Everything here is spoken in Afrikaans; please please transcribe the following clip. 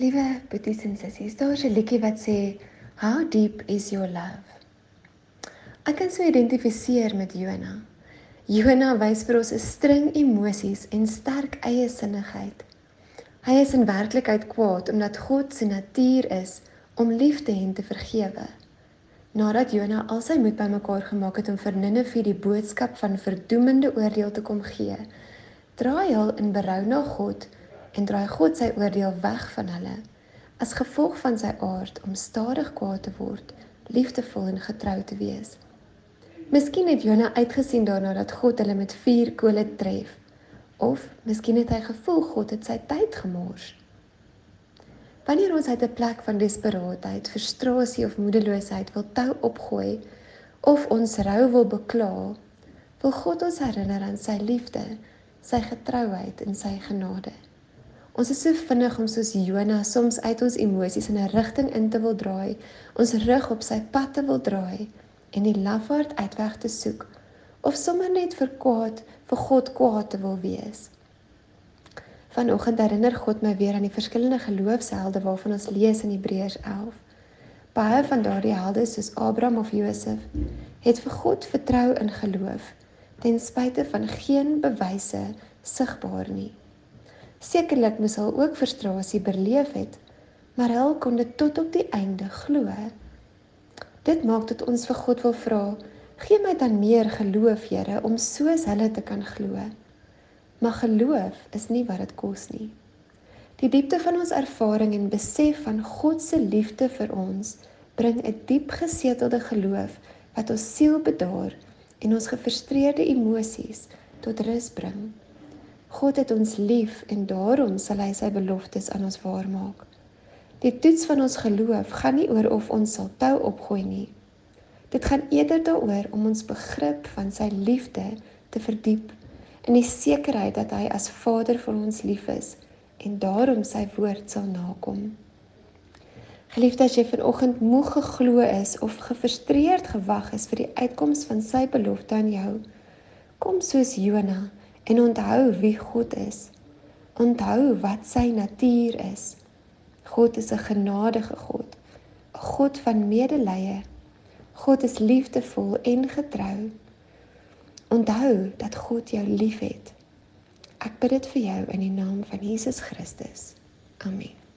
Liewe boeties en sissies, daar is 'n liedjie wat sê How deep is your love? Ek kan so identifiseer met Jona. Jona wys vir ons 'n string emosies en sterk eie sinnigheid. Hy is in werklikheid kwaad omdat God se natuur is om lief te hê en te vergewe. Nadat Jona al sy moed bymekaar gemaak het om vir Ninive die boodskap van verdoemende oordeel te kom gee, draai hy in berou na God en draai God sy oordeel weg van hulle as gevolg van sy aard om stadig kwaad te word, liefdevol en getrou te wees. Miskien het Jona uitgesien daarna dat God hulle met vuur kole tref of miskien het hy gevoel God het sy tyd gemors. Wanneer ons uit 'n plek van desperaatheid, frustrasie of moedeloosheid wil tou opgooi of ons rou wil bekla, wil God ons herinner aan sy liefde, sy getrouheid en sy genade. Ons is so vinnig om soos Jona soms uit ons emosies in 'n rigting in te wil draai, ons rug op sy pad te wil draai en die lafaard uitweg te soek of sommer net vir kwaad vir God kwaad te wil wees. Vanoggend herinner God my weer aan die verskillende geloofshelde waarvan ons lees in Hebreërs 11. Baie van daardie helde soos Abraham of Josef het vir God vertrou in geloof ten spyte van geen bewyse sigbaar nie. Sekerlik moes hy ook frustrasie beleef het, maar hy kon dit tot op die einde glo. Dit maak dat ons vir God wil vra, gee my dan meer geloof, Here, om soos hulle te kan glo. Maar geloof is nie wat dit kos nie. Die diepte van ons ervaring en besef van God se liefde vir ons bring 'n diep gesetelde geloof wat ons siel bedaar en ons gefrustreerde emosies tot rus bring. God het ons lief en daarom sal hy sy beloftes aan ons waarmaak. Die toets van ons geloof gaan nie oor of ons sal tou opgooi nie. Dit gaan eerder daaroor om ons begrip van sy liefde te verdiep in die sekerheid dat hy as Vader vir ons lief is en daarom sy woord sal nakom. Geliefde, as jy vanoggend moeg geglo is of gefrustreerd gewag is vir die uitkoms van sy belofte aan jou, kom soos Jonah en onthou wie God is. Onthou wat sy natuur is. God is 'n genadige God, 'n God van medelee. God is liefdevol en getrou. Onthou dat God jou liefhet. Ek bid dit vir jou in die naam van Jesus Christus. Amen.